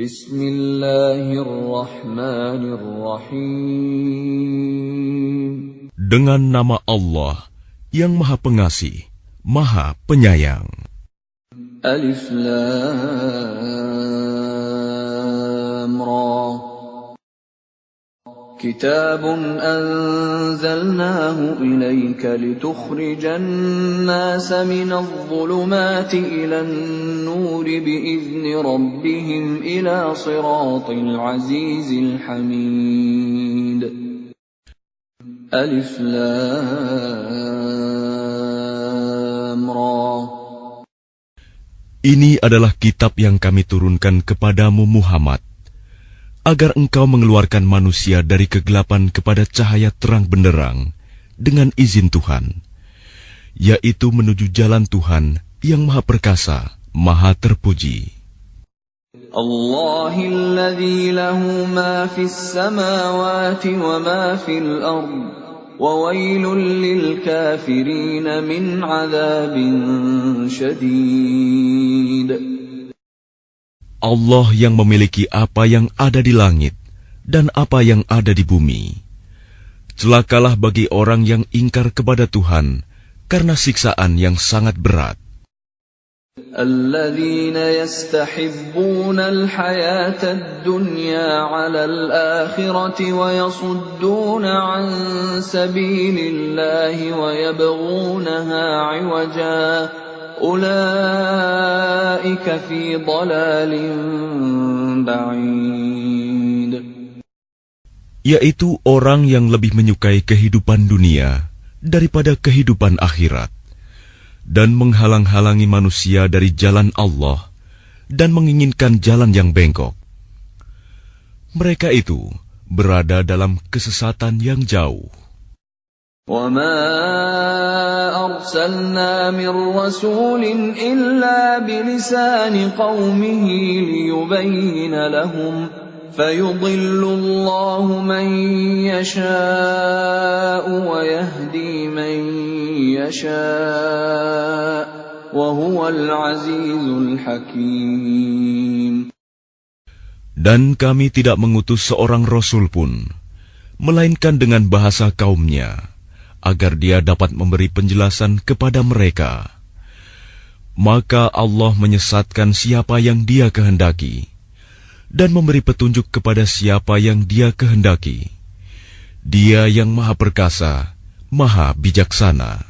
Bismillahirrahmanirrahim. Dengan nama Allah yang Maha Pengasih, Maha Penyayang. Alif Lam كتاب أنزلناه إليك لتخرج الناس من الظلمات إلى النور بإذن ربهم إلى صراط العزيز الحميد ألف لام را Ini adalah kitab yang kami turunkan kepadamu Muhammad agar engkau mengeluarkan manusia dari kegelapan kepada cahaya terang benderang dengan izin Tuhan, yaitu menuju jalan Tuhan yang maha perkasa, maha terpuji. Allahilladzi. Allah yang memiliki apa yang ada di langit dan apa yang ada di bumi. Celakalah bagi orang yang ingkar kepada Tuhan karena siksaan yang sangat berat. الذين يستحبون الحياة الدنيا على الآخرة ويصدون عن سبيل الله ويبغونها عوجاً أولئك في ضلال بعيد yaitu orang yang lebih menyukai kehidupan dunia daripada kehidupan akhirat dan menghalang-halangi manusia dari jalan Allah dan menginginkan jalan yang bengkok. Mereka itu berada dalam kesesatan yang jauh. وما أرسلنا من رسول إلا بلسان قومه ليبين لهم فيضل الله من يشاء ويهدي من يشاء وهو العزيز الحكيم Dan kami tidak mengutus seorang rasul pun, melainkan dengan bahasa kaumnya agar dia dapat memberi penjelasan kepada mereka. Maka Allah menyesatkan siapa yang dia kehendaki dan memberi petunjuk kepada siapa yang dia kehendaki. Dia yang maha perkasa, maha bijaksana.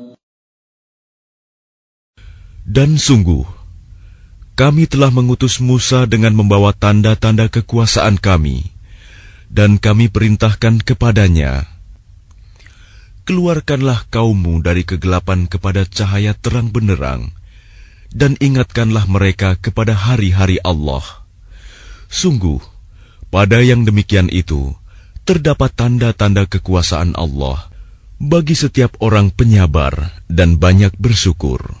Dan sungguh, kami telah mengutus Musa dengan membawa tanda-tanda kekuasaan kami, dan kami perintahkan kepadanya, Keluarkanlah kaummu dari kegelapan kepada cahaya terang benderang, dan ingatkanlah mereka kepada hari-hari Allah. Sungguh, pada yang demikian itu, terdapat tanda-tanda kekuasaan Allah bagi setiap orang penyabar dan banyak bersyukur.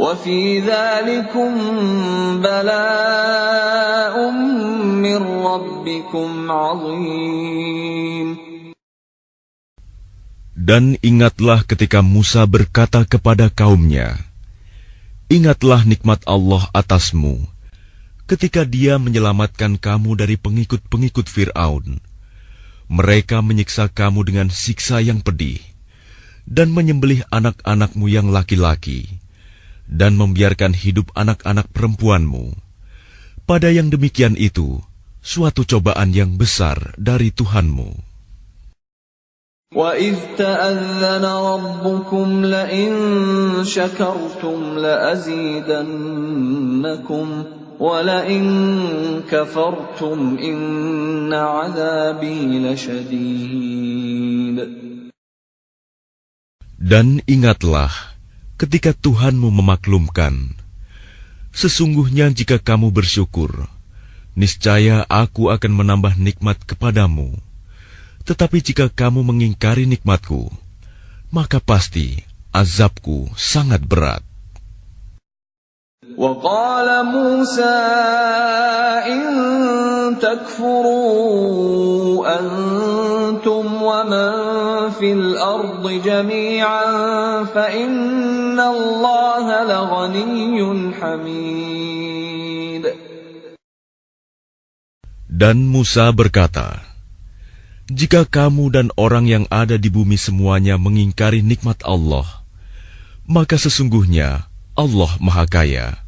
وفي ذلكم بلاء من ربكم عظيم Dan ingatlah ketika Musa berkata kepada kaumnya, Ingatlah nikmat Allah atasmu, ketika dia menyelamatkan kamu dari pengikut-pengikut Fir'aun. Mereka menyiksa kamu dengan siksa yang pedih, dan menyembelih anak-anakmu yang laki-laki dan membiarkan hidup anak-anak perempuanmu. Pada yang demikian itu, suatu cobaan yang besar dari Tuhanmu. وَإِذْ تَأَذَّنَ رَبُّكُمْ لَئِن شَكَرْتُمْ لَأَزِيدَنَّكُمْ وَلَئِن كَفَرْتُمْ إِنَّ عَذَابِي لَشَدِيدٌ Dan ingatlah ketika Tuhanmu memaklumkan, sesungguhnya jika kamu bersyukur, niscaya aku akan menambah nikmat kepadamu. Tetapi jika kamu mengingkari nikmatku, maka pasti azabku sangat berat. وقال موسى إن تكفروا أنتم ومن في الأرض جميعا فإن الله لغني حميد Dan Musa berkata, Jika kamu dan orang yang ada di bumi semuanya mengingkari nikmat Allah, maka sesungguhnya Allah Maha Kaya,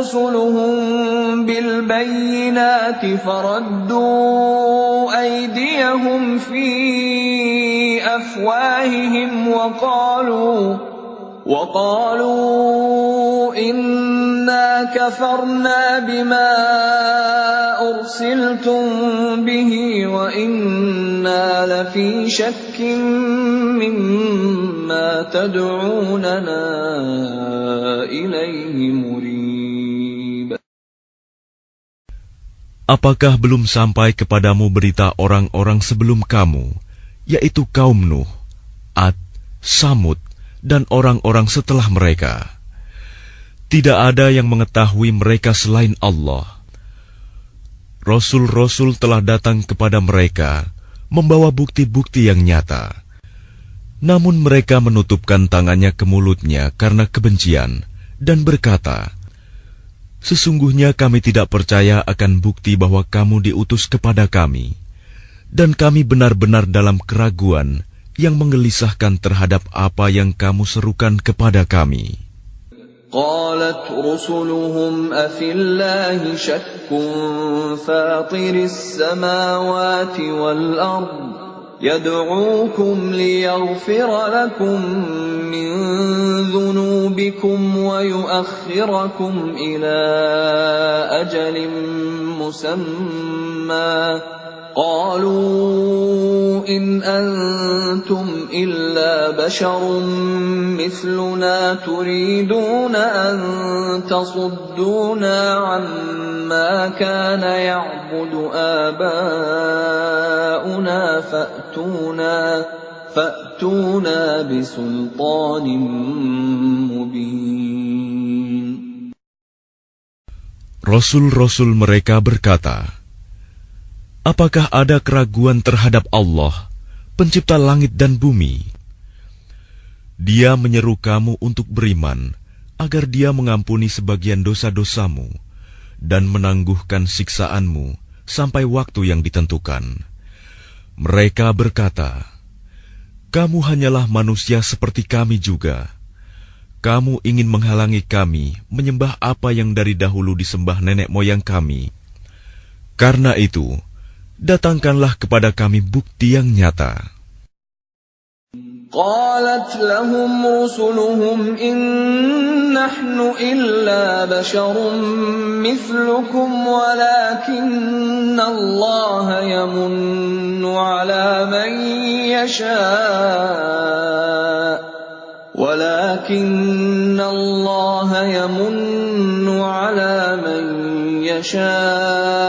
رسلهم بالبينات فردوا أيديهم في أفواههم وقالوا وقالوا إنا كفرنا بما أرسلتم به وإنا لفي شك مما تدعوننا إليه مريب. Apakah belum sampai kepadamu berita orang-orang sebelum kamu, yaitu kaum Nuh, Ad, Samud, dan orang-orang setelah mereka? Tidak ada yang mengetahui mereka selain Allah. Rasul-rasul telah datang kepada mereka, membawa bukti-bukti yang nyata. Namun mereka menutupkan tangannya ke mulutnya karena kebencian, dan berkata, Sesungguhnya kami tidak percaya akan bukti bahwa kamu diutus kepada kami, dan kami benar-benar dalam keraguan yang menggelisahkan terhadap apa yang kamu serukan kepada kami. قالت رسلهم أفي الله شك فاطر السماوات والأرض يدعوكم ليغفر لكم من ذنوبكم ويؤخركم إلى أجل مسمى. قالوا إن أنتم إلا بشر مثلنا تريدون أن تصدونا عما كان يعبد آباؤنا فأتونا فأتونا بسلطان مبين. Rasul-rasul mereka berkata, Apakah ada keraguan terhadap Allah, pencipta langit dan bumi? Dia menyeru kamu untuk beriman, agar dia mengampuni sebagian dosa-dosamu, dan menangguhkan siksaanmu sampai waktu yang ditentukan. Mereka berkata, Kamu hanyalah manusia seperti kami juga. Kamu ingin menghalangi kami menyembah apa yang dari dahulu disembah nenek moyang kami. Karena itu, datangkanlah kepada kami bukti yang nyata. قالت لهم رسلهم إن نحن إلا بشر مثلكم ولكن الله يمن على من يشاء ولكن الله يمن على من يشاء من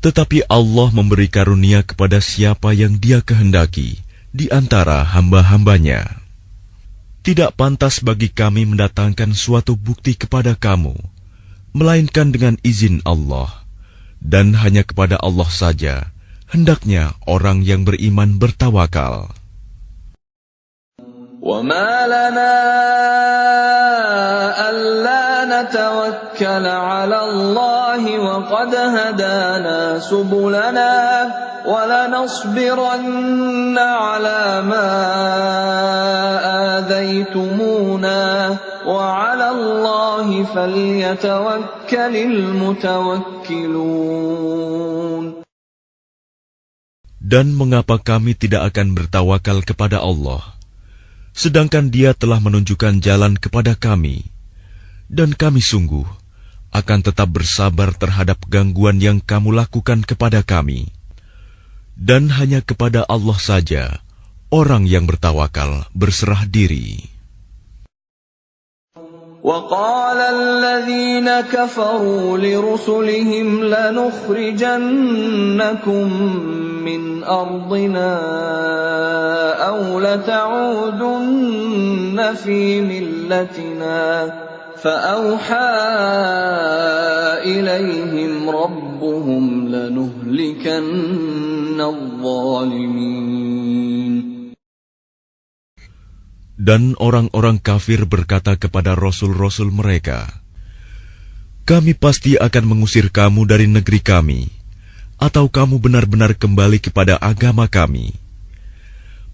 tetapi Allah memberi karunia kepada siapa yang Dia kehendaki di antara hamba-hambanya. Tidak pantas bagi kami mendatangkan suatu bukti kepada kamu, melainkan dengan izin Allah, dan hanya kepada Allah saja." hendaknya orang yang beriman bertawakal. وما لنا ألا نتوكل على الله وقد هدانا سبلنا ولنصبرن على ما آذيتمونا وعلى الله فليتوكل المتوكلون Dan mengapa kami tidak akan bertawakal kepada Allah, sedangkan Dia telah menunjukkan jalan kepada kami, dan kami sungguh akan tetap bersabar terhadap gangguan yang kamu lakukan kepada kami. Dan hanya kepada Allah saja orang yang bertawakal berserah diri. وقال الذين كفروا لرسلهم لنخرجنكم من أرضنا أو لتعودن في ملتنا فأوحى إليهم ربهم لنهلكن الظالمين Dan orang-orang kafir berkata kepada rasul-rasul mereka, "Kami pasti akan mengusir kamu dari negeri kami, atau kamu benar-benar kembali kepada agama kami."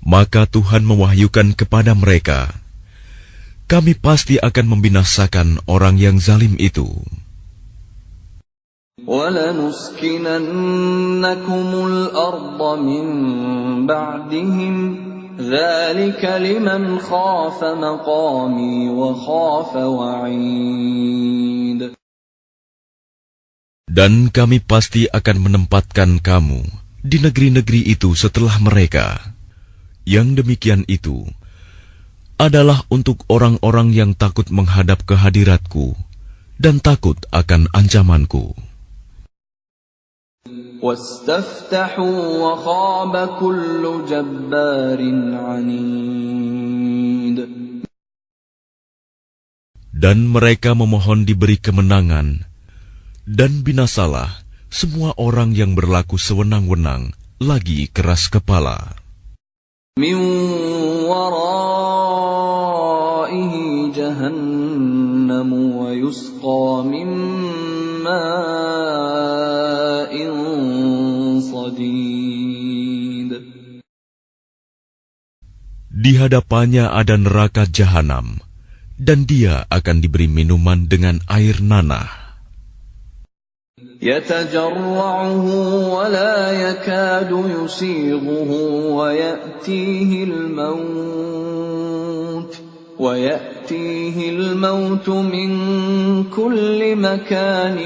Maka Tuhan mewahyukan kepada mereka, kami pasti akan membinasakan orang yang zalim itu. Dan kami pasti akan menempatkan kamu di negeri-negeri itu setelah mereka. Yang demikian itu, adalah untuk orang-orang yang takut menghadap kehadiratku dan takut akan ancamanku. Dan mereka memohon diberi kemenangan, dan binasalah semua orang yang berlaku sewenang-wenang lagi keras kepala. Min ورائه جهنم ويسقى من ماء صديد Di hadapannya ada neraka jahanam, dan dia akan diberi minuman dengan air nanah. يتجرعه ولا يكاد يسيغه ويأتيه الموت ويأتيه الموت من كل مكان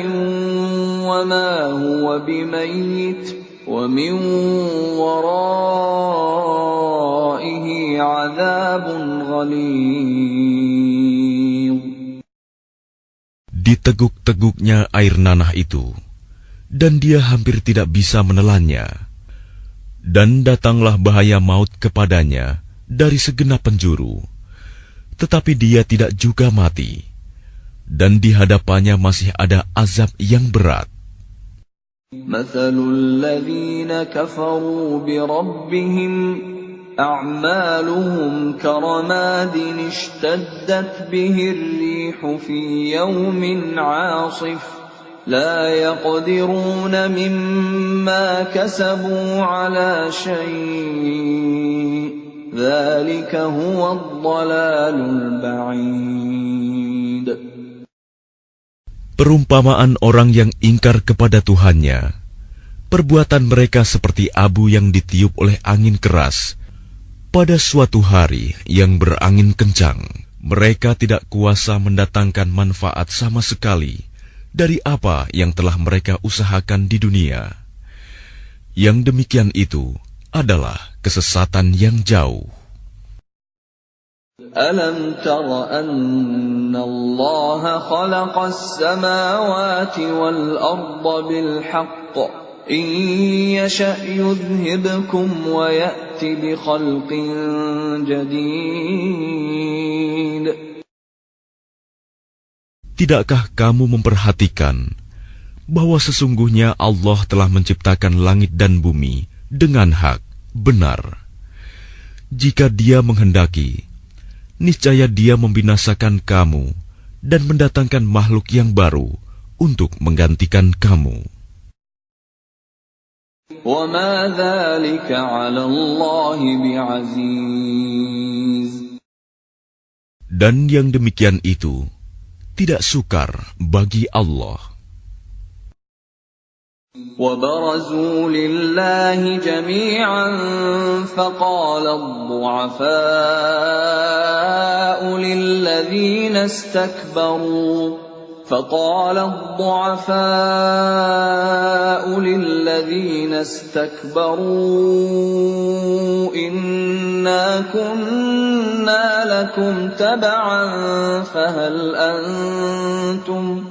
وما هو بميت ومن ورائه عذاب غليظ Di teguk-teguknya air nanah itu, dan dia hampir tidak bisa menelannya. Dan datanglah bahaya maut kepadanya dari segenap penjuru, tetapi dia tidak juga mati. Dan di hadapannya masih ada azab yang berat. مثل الذين كفروا بربهم أعمالهم كرماد اشتدت به الريح في يوم عاصف لا يقدرون مما كسبوا على شيء Perumpamaan orang yang ingkar kepada Tuhannya, perbuatan mereka seperti abu yang ditiup oleh angin keras. Pada suatu hari yang berangin kencang, mereka tidak kuasa mendatangkan manfaat sama sekali dari apa yang telah mereka usahakan di dunia. Yang demikian itu adalah kesesatan yang jauh. Alam tara anna Allah khalaqa as-samawati wal-ardha bil haqq in yasha' yudhhibkum wa ya'ti bi khalqin jadid. Tidakkah kamu memperhatikan bahwa sesungguhnya Allah telah menciptakan langit dan bumi dengan hak? Benar. Jika Dia menghendaki, niscaya Dia membinasakan kamu dan mendatangkan makhluk yang baru untuk menggantikan kamu. Dan yang demikian itu tidak sukar bagi Allah. وبرزوا لله جميعا فقال الضعفاء للذين استكبروا فقال الضعفاء للذين استكبروا إنا كنا لكم تبعا فهل أنتم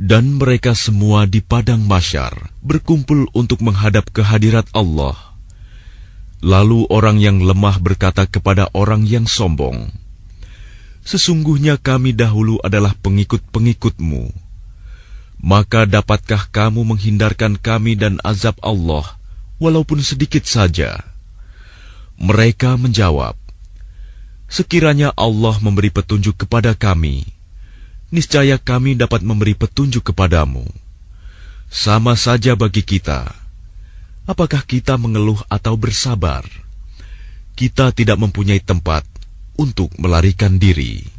Dan mereka semua di padang masyar berkumpul untuk menghadap kehadirat Allah. Lalu orang yang lemah berkata kepada orang yang sombong, Sesungguhnya kami dahulu adalah pengikut-pengikutmu. Maka dapatkah kamu menghindarkan kami dan azab Allah, walaupun sedikit saja? Mereka menjawab, Sekiranya Allah memberi petunjuk kepada kami, niscaya kami dapat memberi petunjuk kepadamu. Sama saja bagi kita. Apakah kita mengeluh atau bersabar? Kita tidak mempunyai tempat untuk melarikan diri.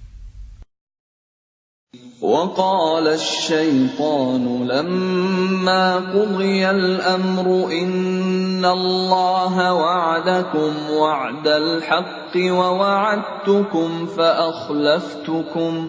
وقال الشيطان لما قضي الأمر إن الله وعدكم وعد الحق ووعدتكم فأخلفتكم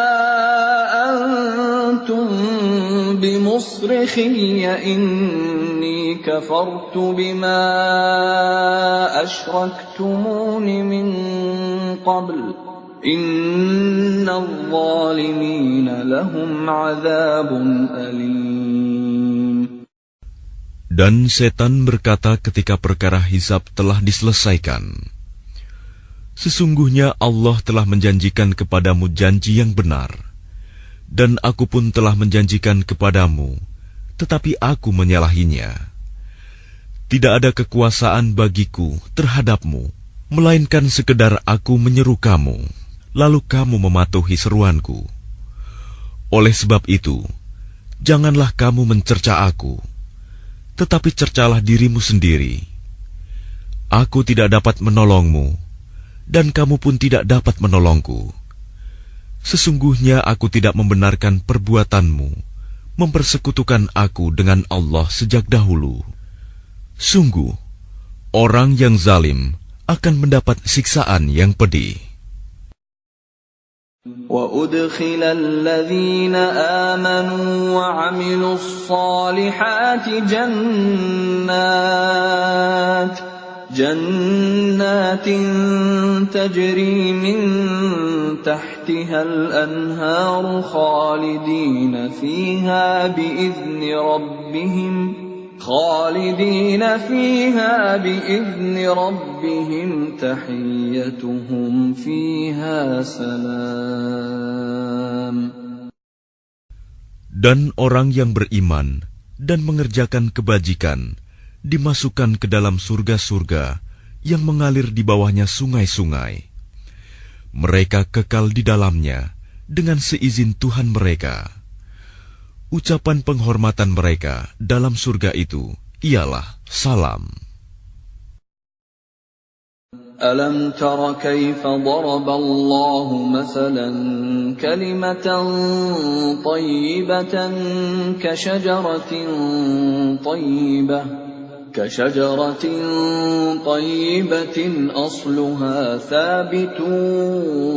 مصرخي إني كفرت بما أشركتمون من قبل إن الظالمين لهم عذاب أليم Dan setan berkata ketika perkara hisab telah diselesaikan, Sesungguhnya Allah telah menjanjikan kepadamu janji yang benar, dan aku pun telah menjanjikan kepadamu tetapi aku menyalahinya. Tidak ada kekuasaan bagiku terhadapmu, melainkan sekedar aku menyeru kamu, lalu kamu mematuhi seruanku. Oleh sebab itu, janganlah kamu mencerca aku, tetapi cercalah dirimu sendiri. Aku tidak dapat menolongmu, dan kamu pun tidak dapat menolongku. Sesungguhnya aku tidak membenarkan perbuatanmu mempersekutukan aku dengan Allah sejak dahulu. Sungguh, orang yang zalim akan mendapat siksaan yang pedih. وأدخل الذين آمنوا وعملوا الصالحات جنات جنات تجري من تحتها الأنهار خالدين فيها بإذن ربهم خالدين فيها بإذن ربهم تحيتهم فيها سلام Dan orang yang beriman dan mengerjakan kebajikan dimasukkan ke dalam surga-surga yang mengalir di bawahnya sungai-sungai. Mereka kekal di dalamnya dengan seizin Tuhan mereka. Ucapan penghormatan mereka dalam surga itu ialah salam. ألم تر كيف ضرب الله مثلا كلمة طيبة كشجرة طيبة كشجرة طيبة أصلها ثابت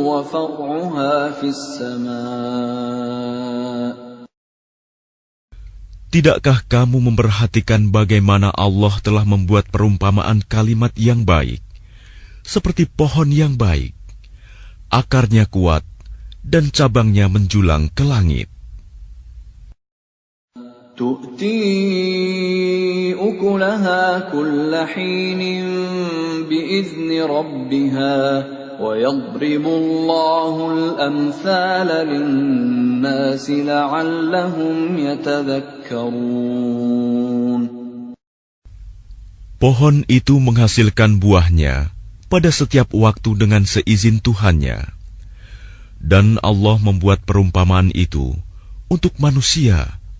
وفرعها في السماء Tidakkah kamu memperhatikan bagaimana Allah telah membuat perumpamaan kalimat yang baik, seperti pohon yang baik, akarnya kuat, dan cabangnya menjulang ke langit? تؤتي أكلها كل حين بإذن ربها ويضرب الله الأمثال للناس لعلهم يتذكرون Pohon itu menghasilkan buahnya pada setiap waktu dengan seizin Tuhannya. Dan Allah membuat perumpamaan itu untuk manusia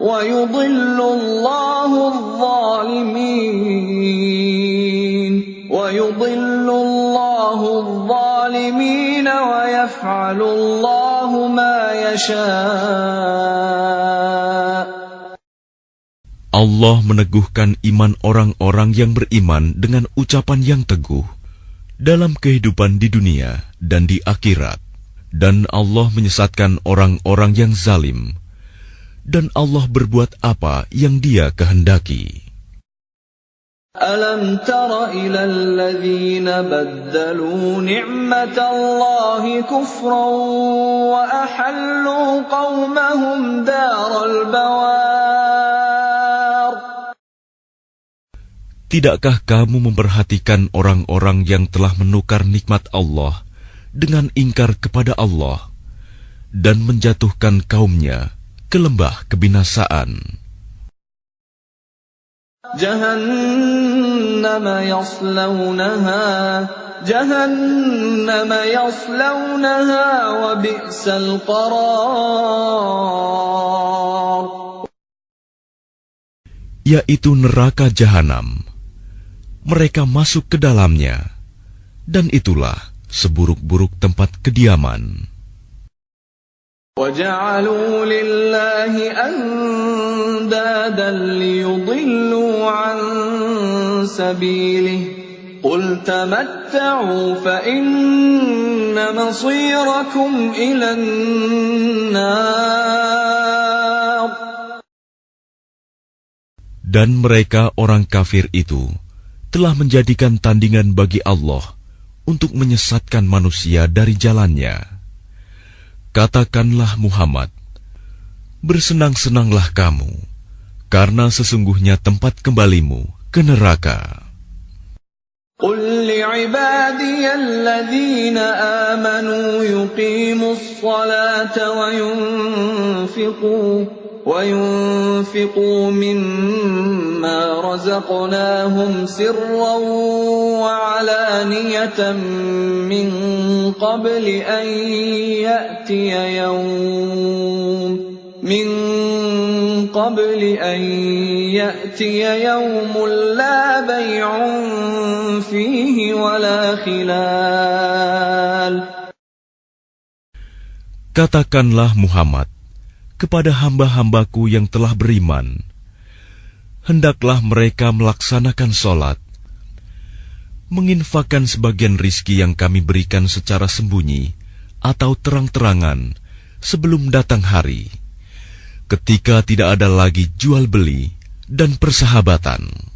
ويضل الله الظالمين ويضل الله الظالمين ويفعل الله ما يشاء Allah meneguhkan iman orang-orang yang beriman dengan ucapan yang teguh dalam kehidupan di dunia dan di akhirat. Dan Allah menyesatkan orang-orang yang zalim. dan Allah berbuat apa yang Dia kehendaki. Alam tara ila alladhina baddalu ni'matallahi kufran wa ahallu qawmahum daral bawar. Tidakkah kamu memperhatikan orang-orang yang telah menukar nikmat Allah dengan ingkar kepada Allah dan menjatuhkan kaumnya ke lembah kebinasaan? جهنم يصلونها جهنم يصلونها وبئس القرار yaitu neraka jahanam. Mereka masuk ke dalamnya, dan itulah seburuk-buruk tempat kediaman. وجعلوا لله أندادا ليضلوا عن سبيله قل تمتعوا فإن مصيركم إلى النار Dan mereka orang kafir itu telah menjadikan tandingan bagi Allah untuk menyesatkan manusia dari jalannya. Katakanlah Muhammad, bersenang-senanglah kamu, karena sesungguhnya tempat kembalimu ke neraka. قل لعبادي الذين آمنوا يقيموا الصلاة وينفقوا وينفقوا مما رزقناهم سرا وعلانية من قبل أن يأتي يوم من قبل أن يأتي يوم لا بيع فيه ولا خلال Katakanlah Muhammad kepada hamba-hambaku yang telah beriman, hendaklah mereka melaksanakan sholat, menginfakkan sebagian rizki yang kami berikan secara sembunyi atau terang-terangan sebelum datang hari ketika tidak ada lagi jual beli dan persahabatan.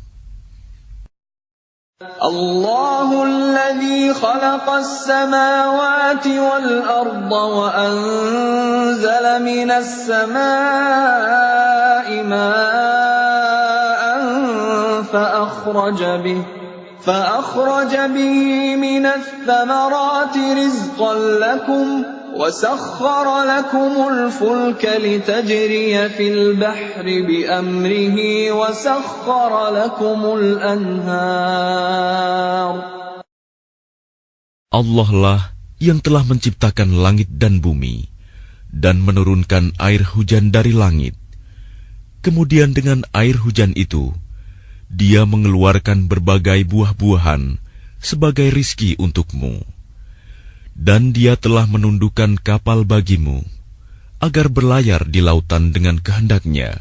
الله الذي خلق السماوات والأرض وأنزل من السماء ماء فأخرج به فأخرج به من الثمرات رزقا لكم وسخر لكم الفلك لتجري في البحر بأمره وسخر لكم الأنهار Allah lah yang telah menciptakan langit dan bumi dan menurunkan air hujan dari langit. Kemudian dengan air hujan itu, dia mengeluarkan berbagai buah-buahan sebagai rizki untukmu. Dan dia telah menundukkan kapal bagimu, agar berlayar di lautan dengan kehendaknya.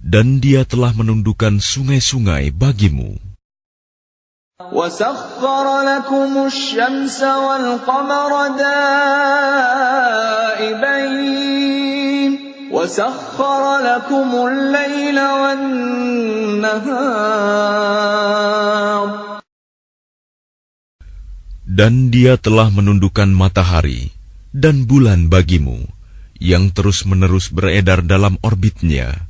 Dan dia telah menundukkan sungai-sungai bagimu. وسخر Dan dia telah menundukkan matahari dan bulan bagimu, yang terus-menerus beredar dalam orbitnya,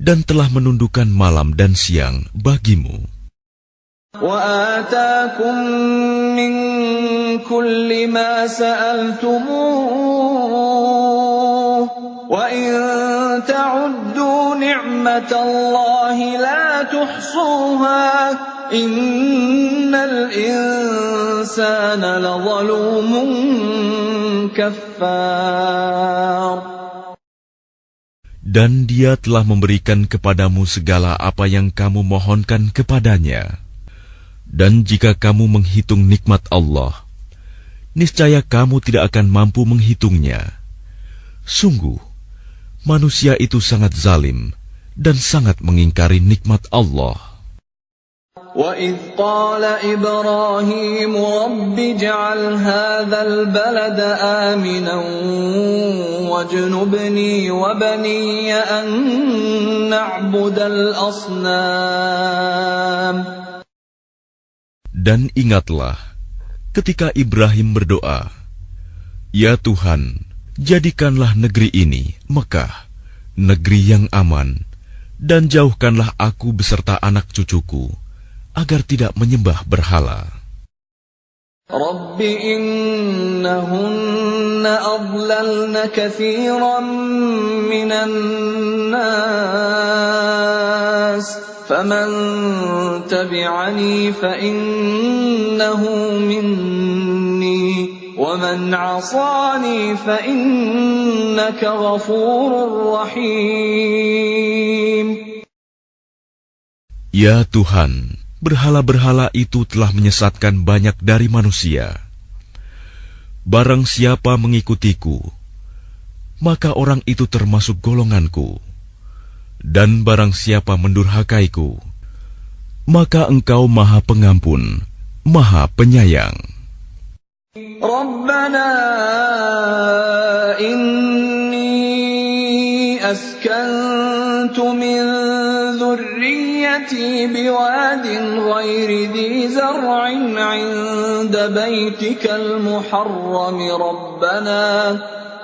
dan telah menundukkan malam dan siang bagimu. وآتاكم من كل ما سألتموه وإن تعدوا نعمة الله لا تحصوها Innal insana lazalumun kaffar dan Dia telah memberikan kepadamu segala apa yang kamu mohonkan kepadanya. Dan jika kamu menghitung nikmat Allah, niscaya kamu tidak akan mampu menghitungnya. Sungguh, manusia itu sangat zalim dan sangat mengingkari nikmat Allah. وإذ قال إبراهيم رب اجعل هذا البلد آمنا واجنبني وبني أن نعبد الأصنام Dan ingatlah ketika Ibrahim berdoa, "Ya Tuhan, jadikanlah negeri ini, Mekah, negeri yang aman, dan jauhkanlah aku beserta anak cucuku agar tidak menyembah berhala." رب إنهن أضللن كثيرا من الناس فمن تبعني فإنه مني ومن عصاني فإنك غفور رحيم Ya Tuhan, berhala-berhala itu telah menyesatkan banyak dari manusia. Barang siapa mengikutiku, maka orang itu termasuk golonganku. Dan barang siapa mendurhakaiku, maka engkau maha pengampun, maha penyayang. Rabbana inna بواد غير ذي زرع عند بيتك المحرم. ربنا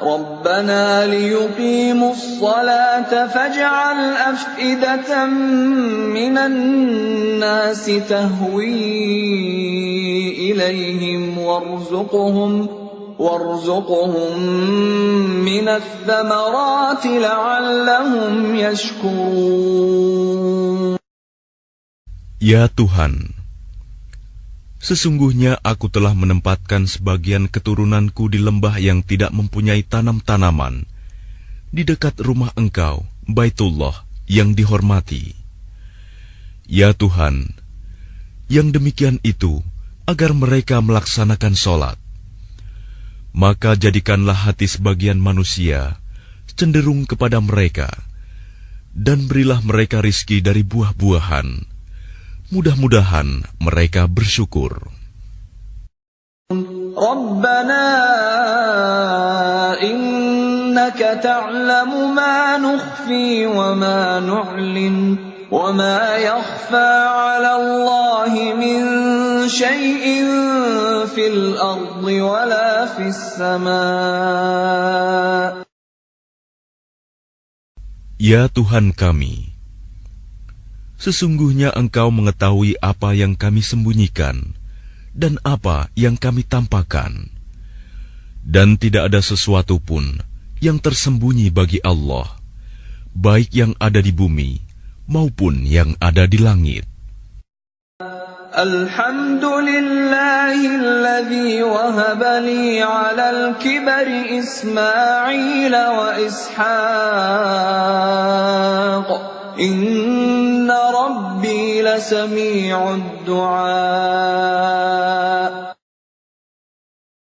ربنا ليقيموا الصلاة فاجعل أفئدة من الناس تهوي إليهم وارزقهم وارزقهم من الثمرات لعلهم يشكرون. Ya Tuhan, sesungguhnya aku telah menempatkan sebagian keturunanku di lembah yang tidak mempunyai tanam-tanaman, di dekat rumah engkau, Baitullah yang dihormati. Ya Tuhan, yang demikian itu agar mereka melaksanakan sholat. Maka jadikanlah hati sebagian manusia cenderung kepada mereka, dan berilah mereka rizki dari buah-buahan Mudah-mudahan mereka bersyukur. ربنا إنك تعلم ما نخفي وما نعلن وما يخفى على الله من شيء في الأرض ولا في السماء Ya Tuhan kami, Sesungguhnya engkau mengetahui apa yang kami sembunyikan dan apa yang kami tampakkan. Dan tidak ada sesuatu pun yang tersembunyi bagi Allah, baik yang ada di bumi maupun yang ada di langit. Alhamdulillahilladzi wahabali alal kibari Ismail wa Ishaq.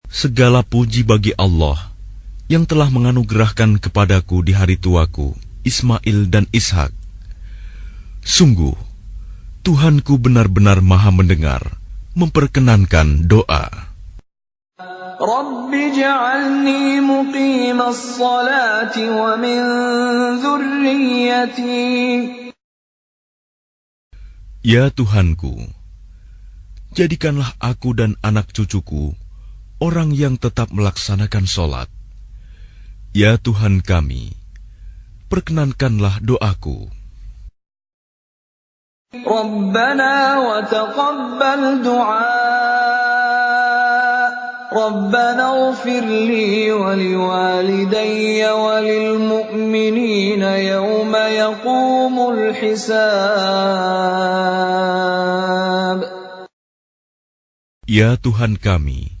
Segala puji bagi Allah yang telah menganugerahkan kepadaku di hari tuaku, Ismail dan Ishak. Sungguh, Tuhanku benar-benar maha mendengar, memperkenankan doa. رب اجعلني مقيم الصلاة ومن ذريتي Ya Tuhanku, jadikanlah aku dan anak cucuku orang yang tetap melaksanakan sholat. Ya Tuhan kami, perkenankanlah doaku. ربنا وتقبل دعاء ربنا اغفر لي ولوالدي وللمؤمنين يوم يقوم الحساب Ya Tuhan kami,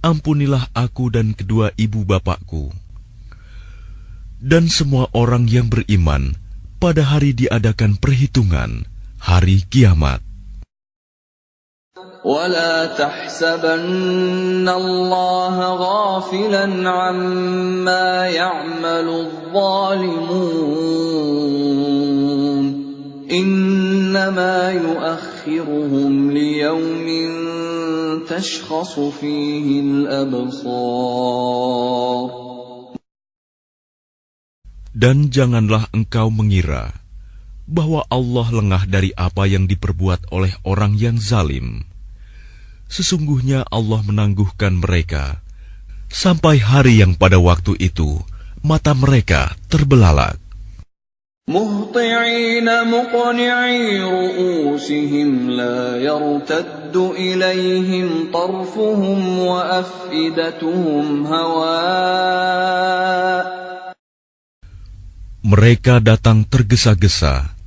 ampunilah aku dan kedua ibu bapakku, dan semua orang yang beriman pada hari diadakan perhitungan, hari kiamat. ولا تحسبن الله غافلا عما يعمل الظالمون انما يؤخرهم ليوم تشخص فيه الابصار Dan janganlah engkau mengira bahwa Allah lengah dari apa yang diperbuat oleh orang yang zalim. Sesungguhnya Allah menangguhkan mereka sampai hari yang pada waktu itu mata mereka terbelalak. مهطعين مقنعي رؤوسهم لا يرتد إليهم طرفهم وأفئدتهم هواء Mereka datang tergesa-gesa,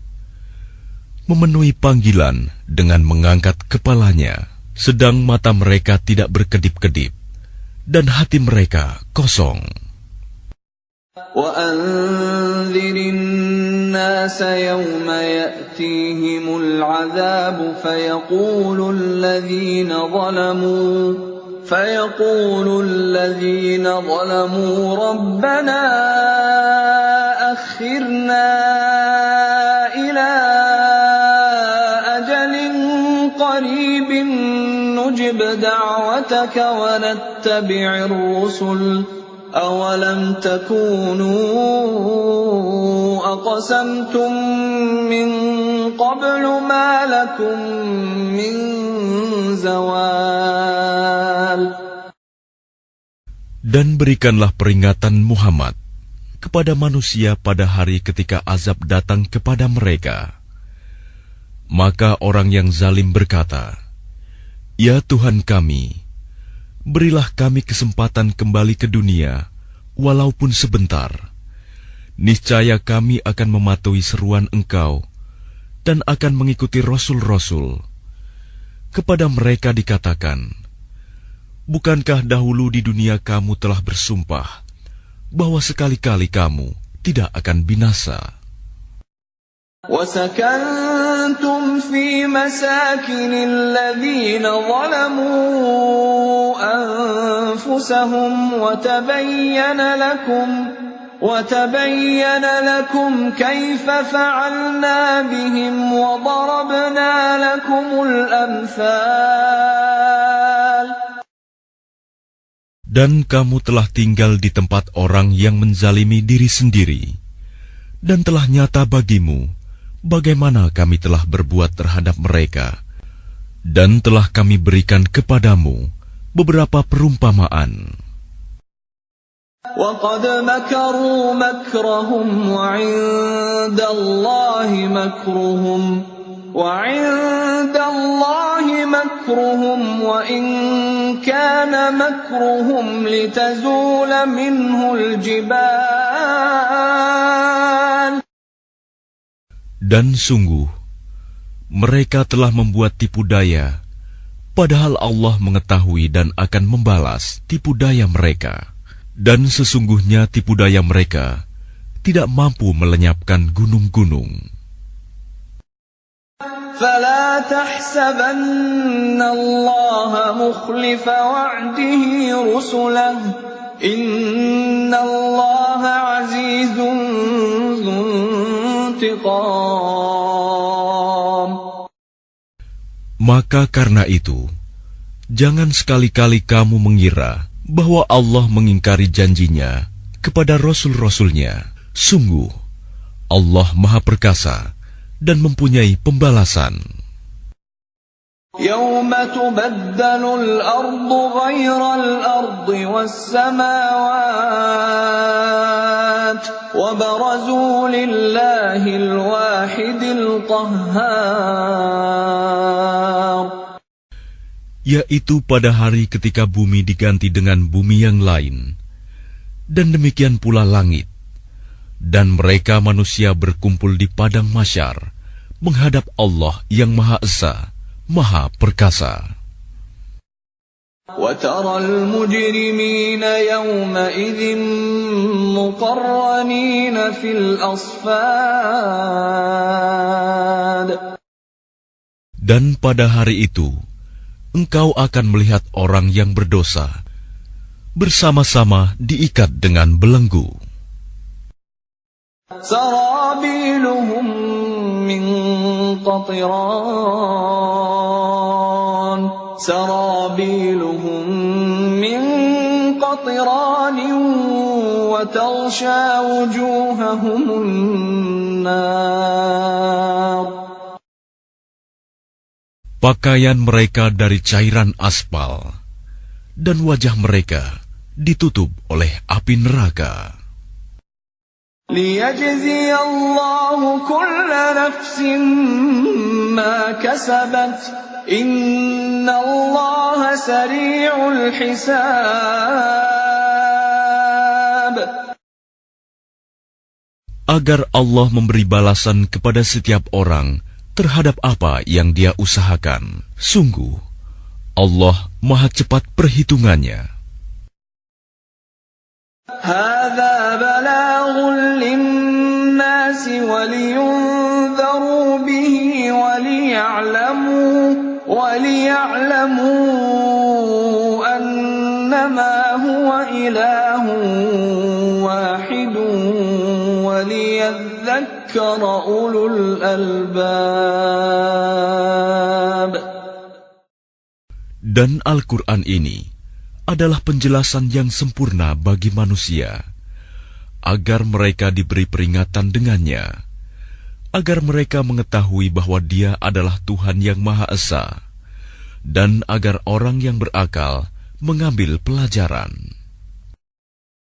memenuhi panggilan dengan mengangkat kepalanya, sedang mata mereka tidak berkedip-kedip, dan hati mereka kosong. وأنذر الناس يوم يأتيهم العذاب فيقول الذين ظلموا فيقول الذين ظلموا ربنا أخرنا إلى نجب دعوتك ونتبع الرسل أولم تكونوا أقسمتم من قبل ما لكم من زوال Dan berikanlah peringatan Muhammad kepada manusia pada hari ketika azab datang kepada mereka. Maka orang yang zalim berkata, Ya Tuhan kami, berilah kami kesempatan kembali ke dunia, walaupun sebentar. Niscaya kami akan mematuhi seruan engkau dan akan mengikuti rasul-rasul. Kepada mereka dikatakan, Bukankah dahulu di dunia kamu telah bersumpah bahwa sekali-kali kamu tidak akan binasa. وسكنتم في مساكن الذين ظلموا أنفسهم وتبين لكم وتبين لكم كيف فعلنا بهم وضربنا لكم الأمثال Dan kamu telah tinggal di tempat orang yang menzalimi diri sendiri, dan telah nyata bagimu bagaimana kami telah berbuat terhadap mereka, dan telah kami berikan kepadamu beberapa perumpamaan. وقد مكروا مكرهم وعند الله مكرهم وعند الله مكرهم وإن كان مكرهم لتزول منه الجبال Dan sungguh, mereka telah membuat tipu daya, padahal Allah mengetahui dan akan membalas tipu daya mereka. Dan sesungguhnya tipu daya mereka tidak mampu melenyapkan gunung-gunung. فلا تحسبن الله مخلف وعده رسله إن الله عزيز ذو انتقام Maka karena itu, jangan sekali-kali kamu mengira bahwa Allah mengingkari janjinya kepada rasul-rasulnya. Sungguh, Allah Maha Perkasa dan mempunyai pembalasan. يوم تبدل الأرض غير الأرض والسماوات وبرزوا لله الواحد القهار yaitu pada hari ketika bumi diganti dengan bumi yang lain, dan demikian pula langit, dan mereka manusia berkumpul di padang masyar menghadap Allah yang Maha Esa, Maha Perkasa. وترى المجرمين يومئذ مقرنين في الأصفاد Dan pada hari itu, engkau akan melihat orang yang berdosa bersama-sama diikat dengan belenggu. سرابيلهم من قطران سرابيلهم من قطران وتغشى وجوههم النار Pakaian mereka dari cairan aspal, dan wajah mereka ditutup oleh api neraka. ليجزي الله كل نفس ما كسبت إن الله سريع الحساب agar Allah memberi balasan kepada setiap orang terhadap apa yang dia usahakan. Sungguh, Allah Maha Cepat perhitungannya. هذا بلاغ للناس ولينذروا به وليعلموا وليعلموا أنما هو إله واحد وليذكر أولو الألباب Dan Al-Quran ini adalah penjelasan yang sempurna bagi manusia, agar mereka diberi peringatan dengannya, agar mereka mengetahui bahwa Dia adalah Tuhan yang Maha Esa, dan agar orang yang berakal mengambil pelajaran.